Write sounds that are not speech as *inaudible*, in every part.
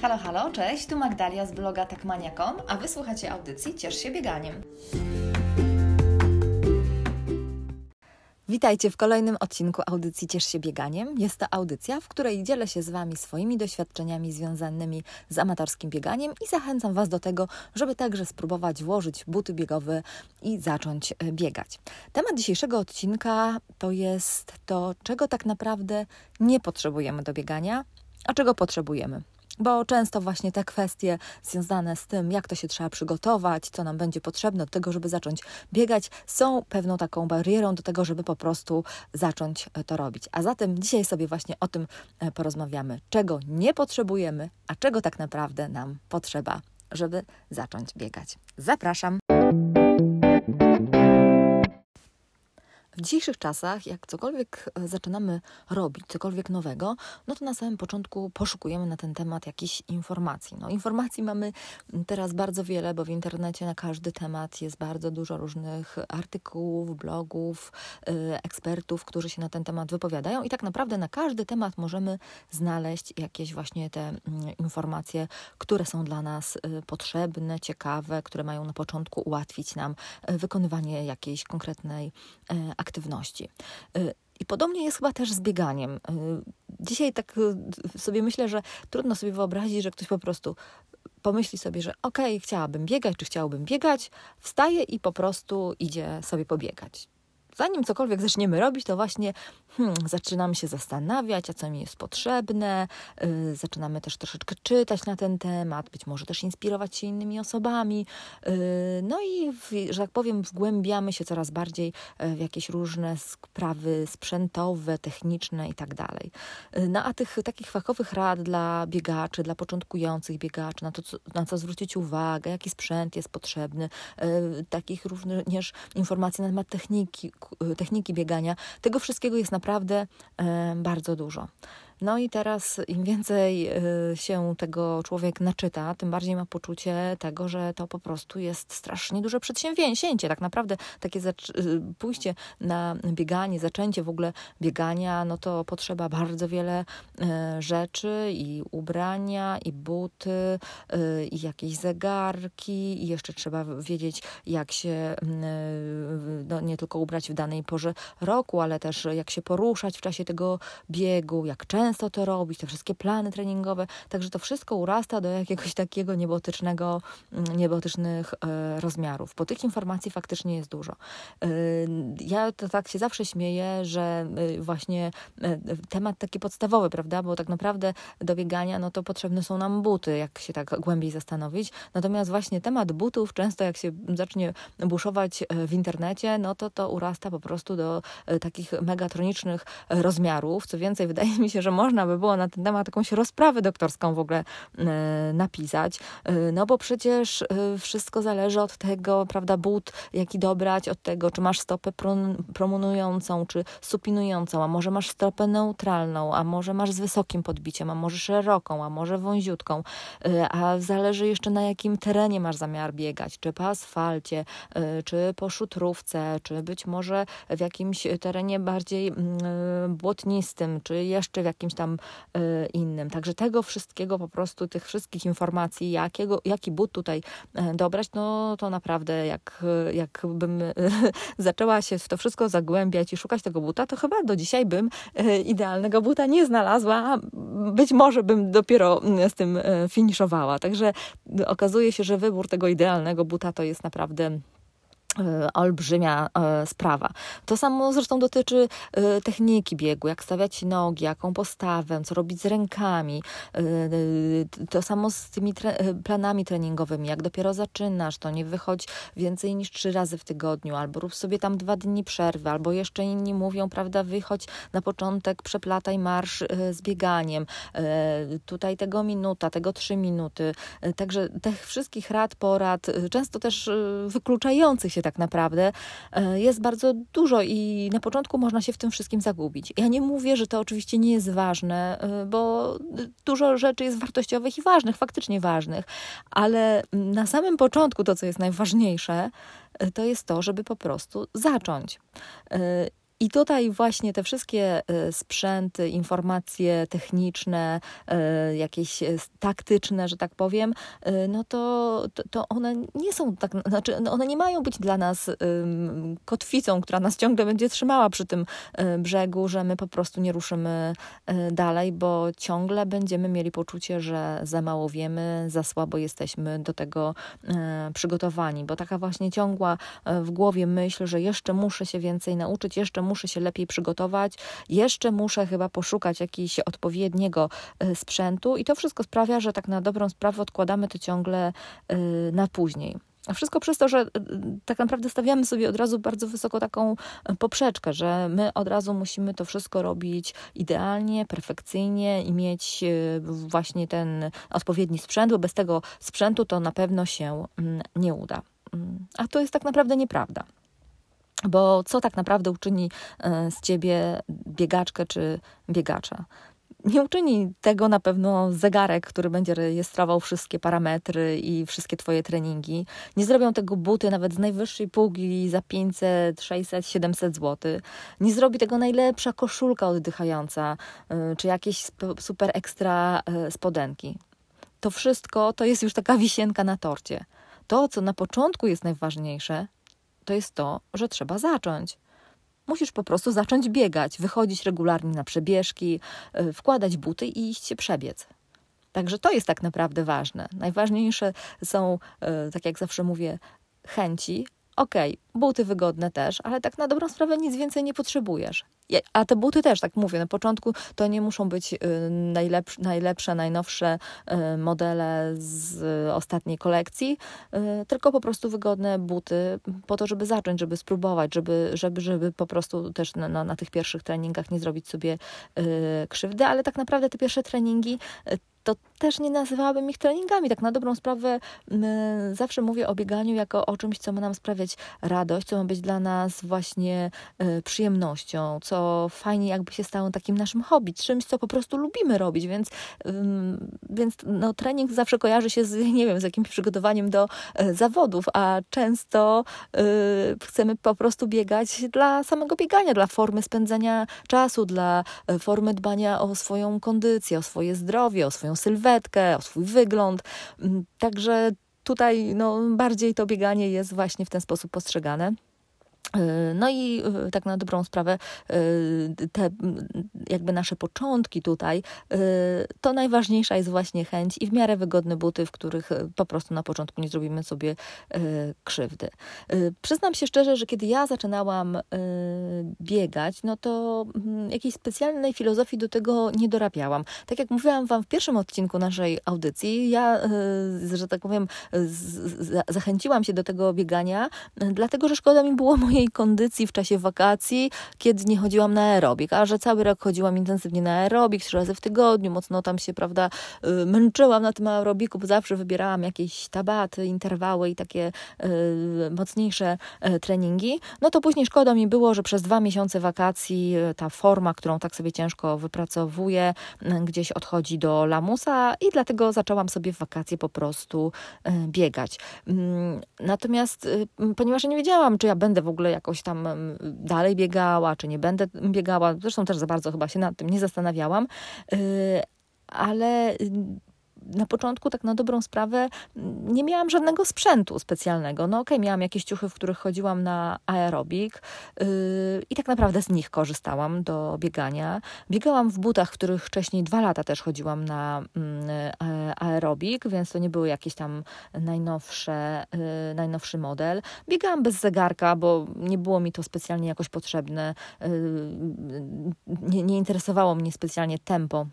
Halo, halo, cześć, tu Magdalia z bloga takmania.com, a wysłuchacie audycji Ciesz się bieganiem. Witajcie w kolejnym odcinku audycji Ciesz się bieganiem. Jest to audycja, w której dzielę się z Wami swoimi doświadczeniami związanymi z amatorskim bieganiem i zachęcam Was do tego, żeby także spróbować włożyć buty biegowe i zacząć e, biegać. Temat dzisiejszego odcinka to jest to, czego tak naprawdę nie potrzebujemy do biegania, a czego potrzebujemy bo często właśnie te kwestie związane z tym, jak to się trzeba przygotować, co nam będzie potrzebne do tego, żeby zacząć biegać, są pewną taką barierą do tego, żeby po prostu zacząć to robić. A zatem dzisiaj sobie właśnie o tym e, porozmawiamy, czego nie potrzebujemy, a czego tak naprawdę nam potrzeba, żeby zacząć biegać. Zapraszam. W dzisiejszych czasach, jak cokolwiek e, zaczynamy robić, cokolwiek nowego, no to na samym początku poszukujemy na ten temat jakichś informacji. No, informacji mamy teraz bardzo wiele, bo w internecie na każdy temat jest bardzo dużo różnych artykułów, blogów, yy, ekspertów, którzy się na ten temat wypowiadają, i tak naprawdę na każdy temat możemy znaleźć jakieś właśnie te yy, informacje, które są dla nas yy, potrzebne, ciekawe, które mają na początku ułatwić nam wykonywanie jakiejś konkretnej aktywności aktywności. Y, I podobnie jest chyba też z bieganiem. Y, dzisiaj tak y, sobie myślę, że trudno sobie wyobrazić, że ktoś po prostu pomyśli sobie, że okej, okay, chciałabym biegać, czy chciałbym biegać, wstaje i po prostu idzie sobie pobiegać zanim cokolwiek zaczniemy robić, to właśnie hmm, zaczynamy się zastanawiać, a co mi jest potrzebne, yy, zaczynamy też troszeczkę czytać na ten temat, być może też inspirować się innymi osobami. Yy, no i, w, że tak powiem, wgłębiamy się coraz bardziej y, w jakieś różne sprawy sprzętowe, techniczne i tak dalej. Y, no a tych takich fachowych rad dla biegaczy, dla początkujących biegaczy, na to, co, na co zwrócić uwagę, jaki sprzęt jest potrzebny, yy, takich również informacji na temat techniki, techniki biegania. Tego wszystkiego jest naprawdę bardzo dużo. No i teraz im więcej y, się tego człowiek naczyta, tym bardziej ma poczucie tego, że to po prostu jest strasznie duże przedsięwzięcie. Tak naprawdę takie y, pójście na bieganie, zaczęcie w ogóle biegania, no to potrzeba bardzo wiele y, rzeczy i ubrania, i buty, i jakieś zegarki, i jeszcze trzeba wiedzieć, jak się no, nie tylko ubrać w danej porze roku, ale też jak się poruszać w czasie tego biegu, jak często często to robić, te wszystkie plany treningowe, także to wszystko urasta do jakiegoś takiego niebotycznego, mm, niebotycznych e, rozmiarów, bo tych informacji faktycznie jest dużo. E, ja to tak się zawsze śmieję, że e, właśnie temat taki podstawowy, prawda, bo tak naprawdę do biegania, no to potrzebne są nam buty, jak się tak głębiej zastanowić, natomiast właśnie temat butów często jak się zacznie buszować w internecie, no to to urasta po prostu do takich megatronicznych rozmiarów, co więcej, wydaje mi się, że można by było na ten temat jakąś rozprawę doktorską w ogóle e, napisać, e, no bo przecież e, wszystko zależy od tego, prawda, but, jaki dobrać, od tego, czy masz stopę promunującą, czy supinującą, a może masz stopę neutralną, a może masz z wysokim podbiciem, a może szeroką, a może wąziutką, a zależy jeszcze na jakim terenie masz zamiar biegać, czy po asfalcie, czy po szutrówce, czy być może w jakimś terenie bardziej mm, błotnistym, czy jeszcze w jakimś jakimś tam y, innym. Także tego wszystkiego po prostu, tych wszystkich informacji, jakiego, jaki but tutaj y, dobrać, no to naprawdę jak, jakbym *laughs* zaczęła się w to wszystko zagłębiać i szukać tego buta, to chyba do dzisiaj bym idealnego buta nie znalazła, być może bym dopiero z tym finiszowała. Także okazuje się, że wybór tego idealnego buta to jest naprawdę E, olbrzymia e, sprawa. To samo zresztą dotyczy e, techniki biegu, jak stawiać nogi, jaką postawę, co robić z rękami. To samo z tymi planami treningowymi. Jak dopiero zaczynasz, to nie wychodź więcej niż trzy razy w tygodniu, albo rób sobie tam dwa dni przerwy, albo jeszcze inni mówią, prawda, wychodź na początek, przeplataj marsz z bieganiem. Tutaj tego minuta, tego trzy minuty. Także tych wszystkich rad, porad, często też wykluczających się tak naprawdę e, jest bardzo dużo i na początku można się w tym wszystkim zagubić. Ja nie mówię, że to oczywiście nie jest ważne, e, bo dużo rzeczy jest wartościowych i ważnych, faktycznie ważnych, ale na samym początku to, co jest najważniejsze, e, to jest to, żeby po prostu zacząć. I tutaj właśnie te wszystkie e, sprzęty, informacje techniczne, e, jakieś e, taktyczne, że tak powiem, no to, to one nie są tak, znaczy no one nie mają być dla nas kotwicą, która nas ciągle będzie trzymała przy tym brzegu, że my po prostu nie ruszymy dalej, bo ciągle będziemy mieli poczucie, że za mało wiemy, za słabo jesteśmy do tego przygotowani, bo taka właśnie ciągła w głowie myśl, że jeszcze muszę się więcej nauczyć, jeszcze muszę się lepiej przygotować, jeszcze muszę chyba poszukać jakiegoś odpowiedniego e, sprzętu i to wszystko sprawia, że tak na dobrą sprawę odkładamy to ciągle e, na później. A wszystko przez to, że e, tak naprawdę stawiamy sobie od razu bardzo wysoko taką poprzeczkę, że my od razu musimy to wszystko robić idealnie, perfekcyjnie i mieć właśnie ten odpowiedni sprzęt, bo bez tego sprzętu to na pewno się mm, nie uda. Mm, a to jest tak naprawdę nieprawda. Bo co tak naprawdę uczyni e, z ciebie biegaczkę czy biegacza? Nie uczyni tego na pewno zegarek, który będzie rejestrował wszystkie parametry i wszystkie Twoje treningi. Nie zrobią tego buty nawet z najwyższej półki za 500, 600, 700 zł. Nie zrobi tego najlepsza koszulka oddychająca, e, czy jakieś super ekstra e, spodenki. To wszystko to jest już taka wisienka na torcie. To, co na początku jest najważniejsze, to jest to, że trzeba zacząć. Musisz po prostu zacząć biegać, wychodzić regularnie na przebieżki, y, wkładać buty i iść się przebiec. Także to jest tak naprawdę ważne. Najważniejsze są, y, tak jak zawsze mówię, chęci, Okej, okay, buty wygodne też, ale tak na dobrą sprawę nic więcej nie potrzebujesz. A te buty też, tak mówię, na początku to nie muszą być y, najlepsze, najlepsze najnowsze y, modele z ostatniej kolekcji, y, tylko po prostu wygodne buty po to, żeby zacząć, żeby spróbować, żeby, żeby, żeby po prostu też na, na, na tych pierwszych treningach nie zrobić sobie krzywdy, ale tak naprawdę te pierwsze treningi to też nie nazywałabym ich treningami. Tak na dobrą sprawę zawsze mówię o bieganiu jako o czymś, co ma nam sprawiać radość, co ma być dla nas właśnie y, przyjemnością, co fajnie jakby się stało takim naszym hobby, czymś, co po prostu lubimy robić, więc, więc no, trening zawsze kojarzy się z, *laughs* nie wiem, z jakimś przygotowaniem do e, zawodów, a często y, chcemy po prostu biegać dla samego biegania, dla formy spędzania czasu, dla e, formy dbania o swoją kondycję, o swoje zdrowie, o swoją sylwetkę, o swój wygląd. Mm, także tutaj no, bardziej to bieganie jest właśnie w ten sposób postrzegane. E, no i e, tak na dobrą sprawę, e, te jakby nasze początki tutaj, to najważniejsza jest właśnie chęć i w miarę wygodne buty, w których po prostu na początku nie zrobimy sobie krzywdy. Przyznam się szczerze, że kiedy ja zaczynałam biegać, no to mm, jakiejś specjalnej filozofii do tego nie dorabiałam. Tak jak mówiłam Wam w pierwszym odcinku naszej audycji, ja, że tak powiem, zachęciłam się do tego biegania, dlatego że szkoda mi było mojej mojej kondycji w czasie wakacji, kiedy nie chodziłam na aerobik, a że cały rok chodziłam intensywnie na aerobik, trzy razy w tygodniu, mocno tam się, prawda, y, męczyłam na tym aerobiku, bo zawsze wybierałam jakieś tabaty, interwały i takie y, mocniejsze y, treningi, no to później szkoda mi było, że przez dwa miesiące wakacji ta forma, którą tak sobie ciężko wypracowuję, gdzieś odchodzi do lamusa i dlatego zaczęłam sobie w wakacje po prostu biegać. Mm, natomiast, ponieważ nie wiedziałam, czy ja będę w ogóle ogóle jakoś tam dalej biegała, czy nie będę biegała. Zresztą też za bardzo chyba się nad tym nie zastanawiałam. Y, ale na początku, tak na dobrą sprawę, nie miałam żadnego sprzętu specjalnego. No okej, okay, miałam jakieś ciuchy, w których chodziłam na aerobik yy, i tak naprawdę z nich korzystałam do biegania. Biegałam w butach, w których wcześniej dwa lata też chodziłam na yy, aerobik, więc to nie były jakieś tam najnowsze, yy, najnowszy model. Biegałam bez zegarka, bo nie było mi to specjalnie jakoś potrzebne. Y, nie, nie interesowało mnie specjalnie tempo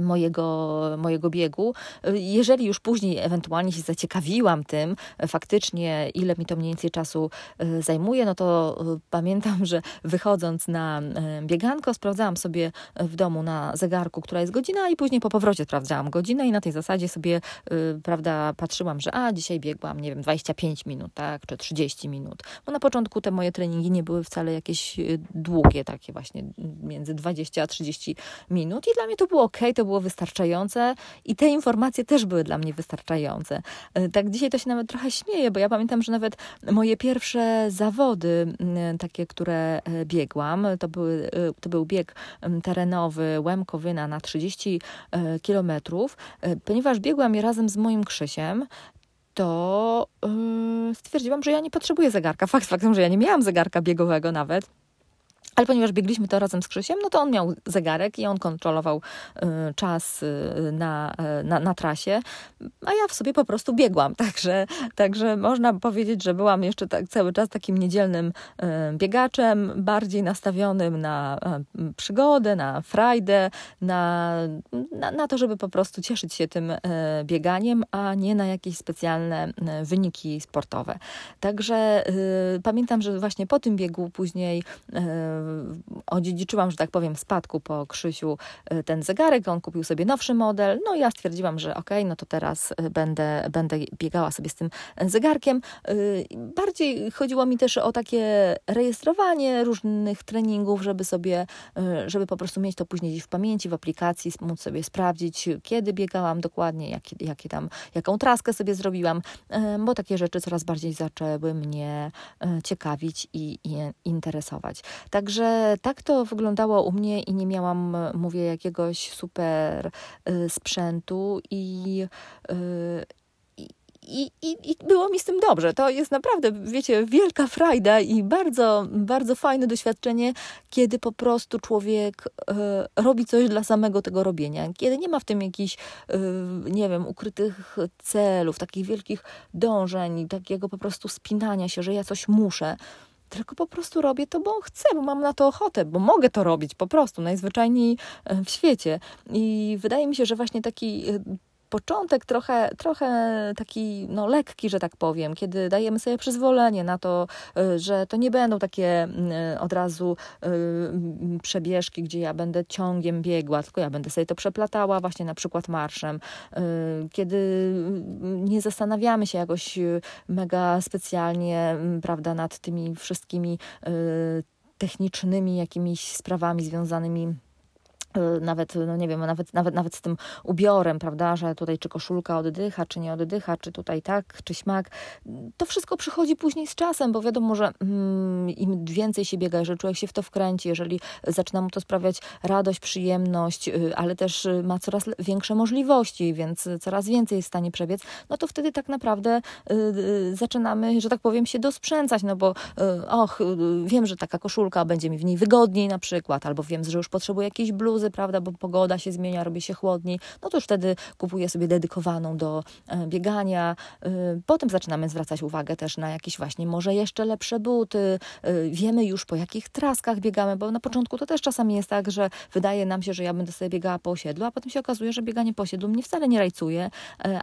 mojego, mojego biegu. Jeżeli już później ewentualnie się zaciekawiłam tym, faktycznie ile mi to mniej więcej czasu e, zajmuje, no to e, pamiętam, że wychodząc na e, bieganko, sprawdzałam sobie w domu na zegarku, która jest godzina i później po powrocie sprawdzałam godzinę i na tej zasadzie sobie, prawda, patrzyłam, że a, dzisiaj biegłam, nie wiem, 25 minut, tak, czy 30 minut. Bo na początku te moje treningi nie były wcale jakieś długie, takie właśnie między 20 a 30 minut i dla mnie to było ok, to było wystarczające i te informacje też były dla mnie wystarczające. Tak dzisiaj to się nawet trochę śmieję, bo ja pamiętam, że nawet moje pierwsze zawody, takie, które biegłam, to, były, to był bieg terenowy Łemkowyna na 30 kilometrów, ponieważ biegłam je razem z moim Krzysiem, to yy, stwierdziłam, że ja nie potrzebuję zegarka. Fakt faktem, że ja nie miałam zegarka biegowego nawet. Ale ponieważ biegliśmy to razem z Krzysiem, no to on miał zegarek i on kontrolował y, czas y, na, y, na, na, trasie, a ja w sobie po prostu biegłam. *laughs* Także, także można powiedzieć, że byłam jeszcze tak, cały czas takim niedzielnym y, biegaczem, bardziej nastawionym na y, przygodę, na frajdę, na, na, na, to, żeby po prostu cieszyć się tym y, bieganiem, a nie na jakieś specjalne wyniki sportowe. Także pamiętam, że właśnie po tym biegu później odziedziczyłam, że tak powiem, w spadku po Krzysiu e, ten zegarek, on kupił sobie nowszy model, no i ja stwierdziłam, że okej, okay, no to teraz e, będę, będę biegała sobie z tym zegarkiem. E, bardziej chodziło mi też o takie rejestrowanie różnych treningów, żeby sobie, żeby po prostu mieć to później gdzieś w pamięci, w aplikacji, móc sobie sprawdzić, kiedy biegałam dokładnie, jakie, jakie tam, jaką traskę sobie zrobiłam, bo takie rzeczy coraz bardziej zaczęły mnie ciekawić i, i interesować. Także tak to wyglądało u mnie i nie miałam, mówię, jakiegoś super y, sprzętu i, y, i, i, I, było mi z tym dobrze. To jest naprawdę, wiecie, wielka frajda i bardzo, bardzo fajne doświadczenie, kiedy po prostu człowiek y, robi coś dla samego tego robienia. Kiedy nie ma w tym jakichś, nie wiem, ukrytych celów, takich wielkich dążeń, takiego po prostu spinania się, że ja coś muszę tylko po prostu robię to, bo chcę, bo mam na to ochotę, bo mogę to robić po prostu najzwyczajniej e, w świecie. I wydaje mi się, że właśnie taki e, początek trochę, trochę taki no, lekki, że tak powiem, kiedy dajemy sobie przyzwolenie na to, y, że to nie będą takie y, od razu y, przebieżki, gdzie ja będę ciągiem biegła, tylko ja będę sobie to przeplatała właśnie na przykład marszem. Kiedy nie zastanawiamy się jakoś mega specjalnie, prawda, nad tymi wszystkimi technicznymi jakimiś sprawami związanymi nawet, no nie wiem, nawet, nawet, nawet z tym ubiorem, prawda, że tutaj czy koszulka oddycha, czy nie oddycha, czy tutaj tak, czy śmak. To wszystko przychodzi później z czasem, bo wiadomo, że mm, im więcej się biega, jeżeli człowiek się w to wkręci, jeżeli zaczyna mu to sprawiać radość, przyjemność, y, ale też y, ma coraz większe możliwości, więc coraz więcej jest w stanie przebiec, no to wtedy tak naprawdę y, zaczynamy, że tak powiem, się dosprzęcać, no bo y, och, wiem, że taka koszulka będzie mi w niej wygodniej na przykład, albo wiem, że już potrzebuję jakiejś bluz, bluzy, prawda, bo pogoda się zmienia, robi się chłodniej, no to już wtedy kupuję sobie dedykowaną do e, biegania. E, potem zaczynamy zwracać uwagę też na jakieś właśnie może jeszcze lepsze buty. E, wiemy już po jakich traskach biegamy, bo na początku to też czasami jest tak, że wydaje nam się, że ja będę sobie biegała po osiedlu, a potem się okazuje, że bieganie po osiedlu mnie wcale nie rajcuje,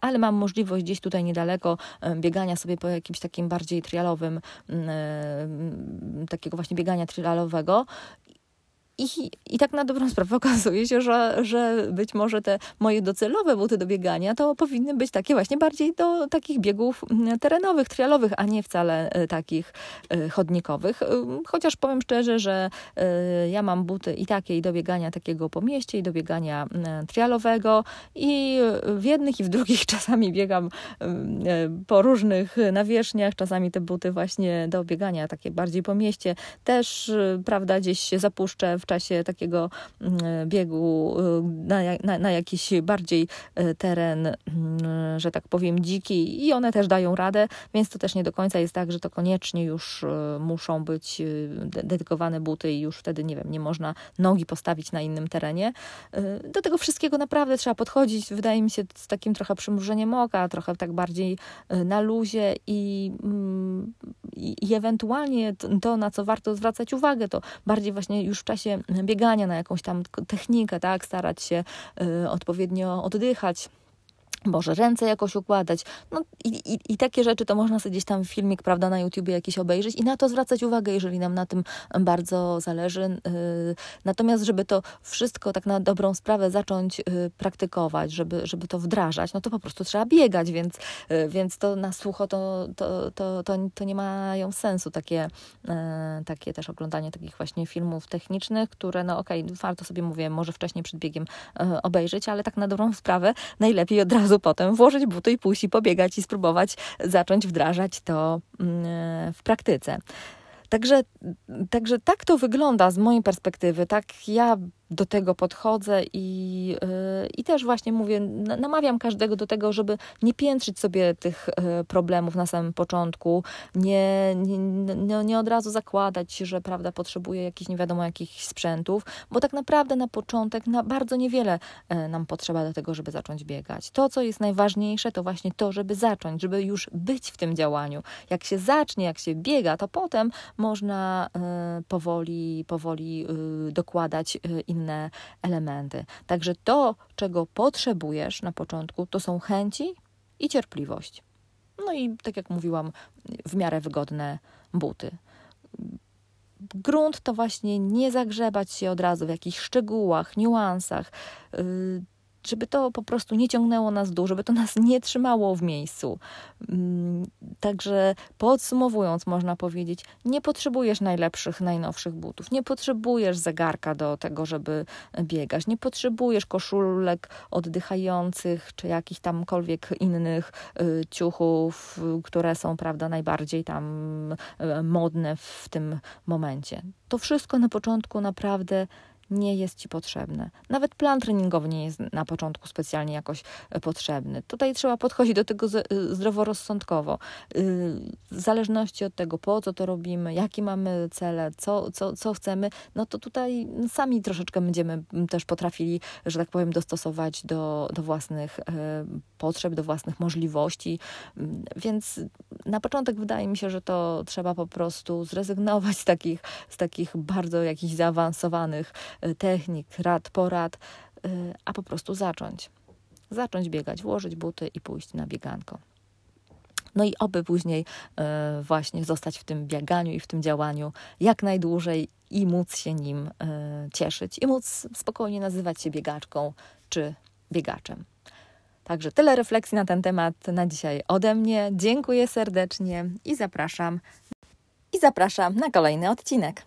ale mam możliwość gdzieś tutaj niedaleko biegania sobie po jakimś takim bardziej trialowym, takiego właśnie biegania trialowego i, I tak na dobrą sprawę okazuje się, że, że być może te moje docelowe buty do biegania to powinny być takie właśnie bardziej do takich biegów mm, terenowych, trialowych, a nie wcale e, takich e, chodnikowych. E, chociaż powiem szczerze, że ja mam buty i takie i do biegania takiego po mieście, i do biegania mm, trialowego i w jednych i w drugich *laughs* czasami biegam mm, po różnych nawierzchniach, czasami te buty właśnie do biegania takie bardziej po mieście też, prawda, gdzieś się zapuszczę w czasie takiego mm, biegu y, na, na, na jakiś bardziej y, teren, mm, że tak powiem, dziki i one też dają radę, więc to też nie do końca jest tak, że to koniecznie już y, muszą być dedykowane buty i już wtedy, nie wiem, nie można nogi postawić na innym terenie. Do tego wszystkiego naprawdę trzeba podchodzić, wydaje mi się, z takim trochę przymrużeniem oka, trochę tak bardziej na luzie i, mm, i ewentualnie to, na co warto zwracać uwagę, to bardziej właśnie już w czasie biegania na jakąś tam technikę, tak, starać się y, odpowiednio oddychać może ręce jakoś układać. No i, i, i, takie rzeczy to można sobie gdzieś tam filmik, prawda, na YouTubie jakiś obejrzeć i na to zwracać uwagę, jeżeli nam na tym bardzo zależy. Y, natomiast, żeby to wszystko tak na dobrą sprawę zacząć y, praktykować, żeby, żeby to wdrażać, no to po prostu trzeba biegać, więc, y, więc to na sucho to, to, to, to, to nie mają sensu takie, takie też oglądanie takich właśnie filmów technicznych, które no okej, okay, warto sobie mówię, może wcześniej przed biegiem obejrzeć, ale tak na dobrą sprawę najlepiej od razu potem włożyć buty i pójść i pobiegać i spróbować zacząć wdrażać to mm, w praktyce. Także, także tak to wygląda z mojej perspektywy. Tak ja do tego podchodzę i, yy, i też właśnie mówię, namawiam każdego do tego, żeby nie piętrzyć sobie tych yy, problemów na samym początku, nie, nie, nie, od razu zakładać, że prawda, potrzebuje jakichś nie wiadomo jakich sprzętów, bo tak naprawdę na początek na bardzo niewiele yy, nam potrzeba do tego, żeby zacząć biegać. To, co jest najważniejsze, to właśnie to, żeby zacząć, żeby już być w tym działaniu. Jak się zacznie, jak się biega, to potem można powoli, powoli dokładać inne inne elementy. Także to, czego potrzebujesz na początku, to są chęci i cierpliwość. No i tak jak mówiłam, w miarę wygodne buty. Grunt to właśnie nie zagrzebać się od razu w jakichś szczegółach, niuansach. Żeby to po prostu nie ciągnęło nas w dół, żeby to nas *laughs* nie trzymało w miejscu. Mm, także podsumowując, można powiedzieć, nie potrzebujesz najlepszych, najnowszych butów, nie potrzebujesz zegarka do tego, żeby biegać, nie potrzebujesz koszulek oddychających czy jakichś tamkolwiek innych y, ciuchów, które są, prawda, najbardziej tam y, modne w tym momencie. To wszystko na początku naprawdę nie jest Ci potrzebne. Nawet plan treningowy nie jest na początku specjalnie jakoś e, potrzebny. Tutaj trzeba podchodzić do tego e, zdroworozsądkowo. E, w zależności od tego, po co to robimy, jakie mamy cele, co, co, co chcemy, no to tutaj sami troszeczkę będziemy też potrafili, że tak powiem, dostosować do, do własnych potrzeb, do własnych możliwości. Więc na początek wydaje mi się, że to trzeba po prostu zrezygnować z takich, z takich bardzo jakichś zaawansowanych Y, technik, rad, porad, y, a po prostu zacząć. Zacząć biegać, włożyć buty i pójść na bieganko. No i oby później y, właśnie zostać w tym bieganiu i w tym działaniu jak najdłużej i móc się nim cieszyć i móc spokojnie nazywać się biegaczką czy biegaczem. Także tyle refleksji na ten temat na dzisiaj ode mnie. Dziękuję serdecznie i zapraszam i zapraszam na kolejny odcinek.